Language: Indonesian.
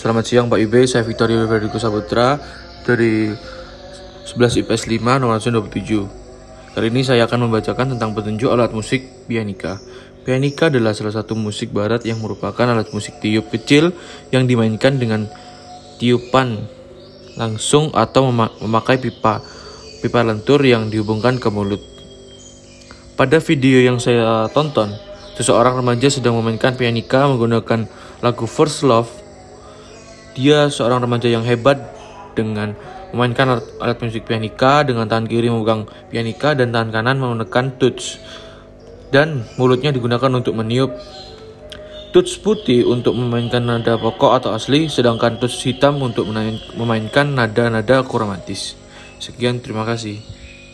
Selamat siang Pak Ibe, saya Victoria Federico Saputra dari 11 IPS 5 nomor 27. Kali ini saya akan membacakan tentang petunjuk alat musik pianika. Pianika adalah salah satu musik barat yang merupakan alat musik tiup kecil yang dimainkan dengan tiupan langsung atau mema- memakai pipa pipa lentur yang dihubungkan ke mulut. Pada video yang saya tonton, seseorang remaja sedang memainkan pianika menggunakan lagu First Love dia seorang remaja yang hebat dengan memainkan alat, alat musik pianika dengan tangan kiri memegang pianika dan tangan kanan menekan touch dan mulutnya digunakan untuk meniup touch putih untuk memainkan nada pokok atau asli sedangkan touch hitam untuk memainkan nada-nada kromatis. Sekian terima kasih.